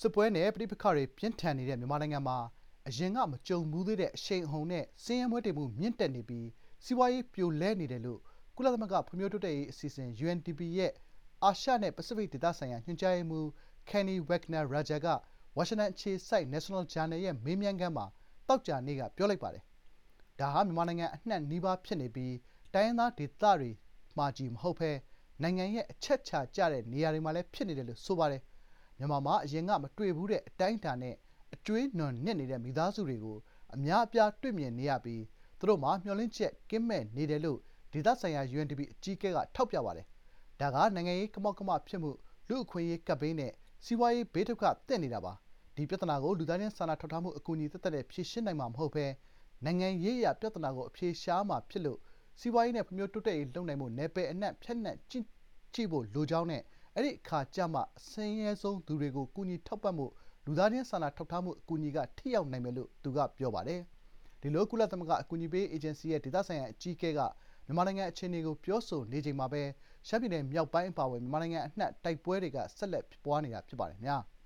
စစ်ပွဲနဲ့ပဋိပက္ခတွေပြင်းထန်နေတဲ့မြန်မာနိုင်ငံမှာအရင်ကမကြုံဘူးသေးတဲ့အရှိန်အဟုန်နဲ့ဆင်းရဲမွဲတေမှုမြင့်တက်နေပြီးစီးပွားရေးပြိုလဲနေတယ်လို့ကုလသမဂ္ဂဖွံ့ဖြိုးတိုးတက်ရေးအစီအစဉ် UNDP ရဲ့အာရှနဲ့ပစိဖိတ်ဒေသဆိုင်ရာညွှန်ကြားရေးမှူး Kenny Wagner Raja ကဝါရှင်တန်အခြေစိုက် National Journal ရဲ့မေးမြန်းခန်းမှာသောကြာနေ့ကပြောလိုက်ပါတယ်။ဒါဟာမြန်မာနိုင်ငံအနှံ့နီးပါးဖြစ်နေပြီးတိုင်းရင်းသားဒေသတွေမှာချည်းမဟုတ်ဘဲနိုင်ငံရဲ့အချက်အချာကျတဲ့နေရာတွေမှာလည်းဖြစ်နေတယ်လို့ဆိုပါတယ်။ မြန်မာမှာအရင်ကမတွေ့ဖူးတဲ့အတိုင်းအတာနဲ့အကြွေးနွံနစ်နေတဲ့မိသားစုတွေကိုအများအပြားတွေ့မြင်နေရပြီးသူတို့မှာမျှော်လင့်ချက်ကင်းမဲ့နေတယ်လို့ဒေသဆိုင်ရာ UNDP အကြီးအကဲကထောက်ပြပါတယ်။ဒါကနိုင်ငံရေးကမောက်ကမဖြစ်မှု၊လူ့အခွင့်အရေးကပ်ဘေးနဲ့စီးပွားရေးဘေးဒုက္ခသင့်နေတာပါ။ဒီပြဿနာကိုလူသားချင်းစာနာထောက်ထားမှုအကူအညီသက်သက်နဲ့ဖြေရှင်းနိုင်မှာမဟုတ်ဘဲနိုင်ငံရေးအရပြဿနာကိုအဖြေရှာရမှာဖြစ်လို့စီးပွားရေးနဲ့ဖွံ့ဖြိုးတိုးတက်ရေးလုပ်နိုင်ဖို့နယ်ပယ်အနှံ့ဖြန့်နှံ့ကြည့်ဖို့လိုကြောင်းနဲ့ အဲဒီအခါကျမှအဆင်းရဲဆုံးသူတွေကိုကူညီထောက်ပံ့ဖို့လူသားချင်းစာနာထောက်ထားမှုအကူအညီကထိရောက်နိုင်မယ်လို့သူကပြောပါတယ်။ဒီလိုကုလသမဂ္ဂအကူအညီပေးရေးအေဂျင်စီရဲ့ဒေသဆိုင်ရာအကြီးအကဲကမြန်မာနိုင်ငံအခြေအနေကိုပြောဆိုနေချိန်မှာပဲရှမ်းပြည်နယ်မြောက်ပိုင်းအပါအဝင်မြန်မာနိုင်ငံအနှံ့တိုက်ပွဲတွေကဆက်လက်ဖြစ်ပွားနေတာဖြစ်ပါတယ်ခင်ဗျာ။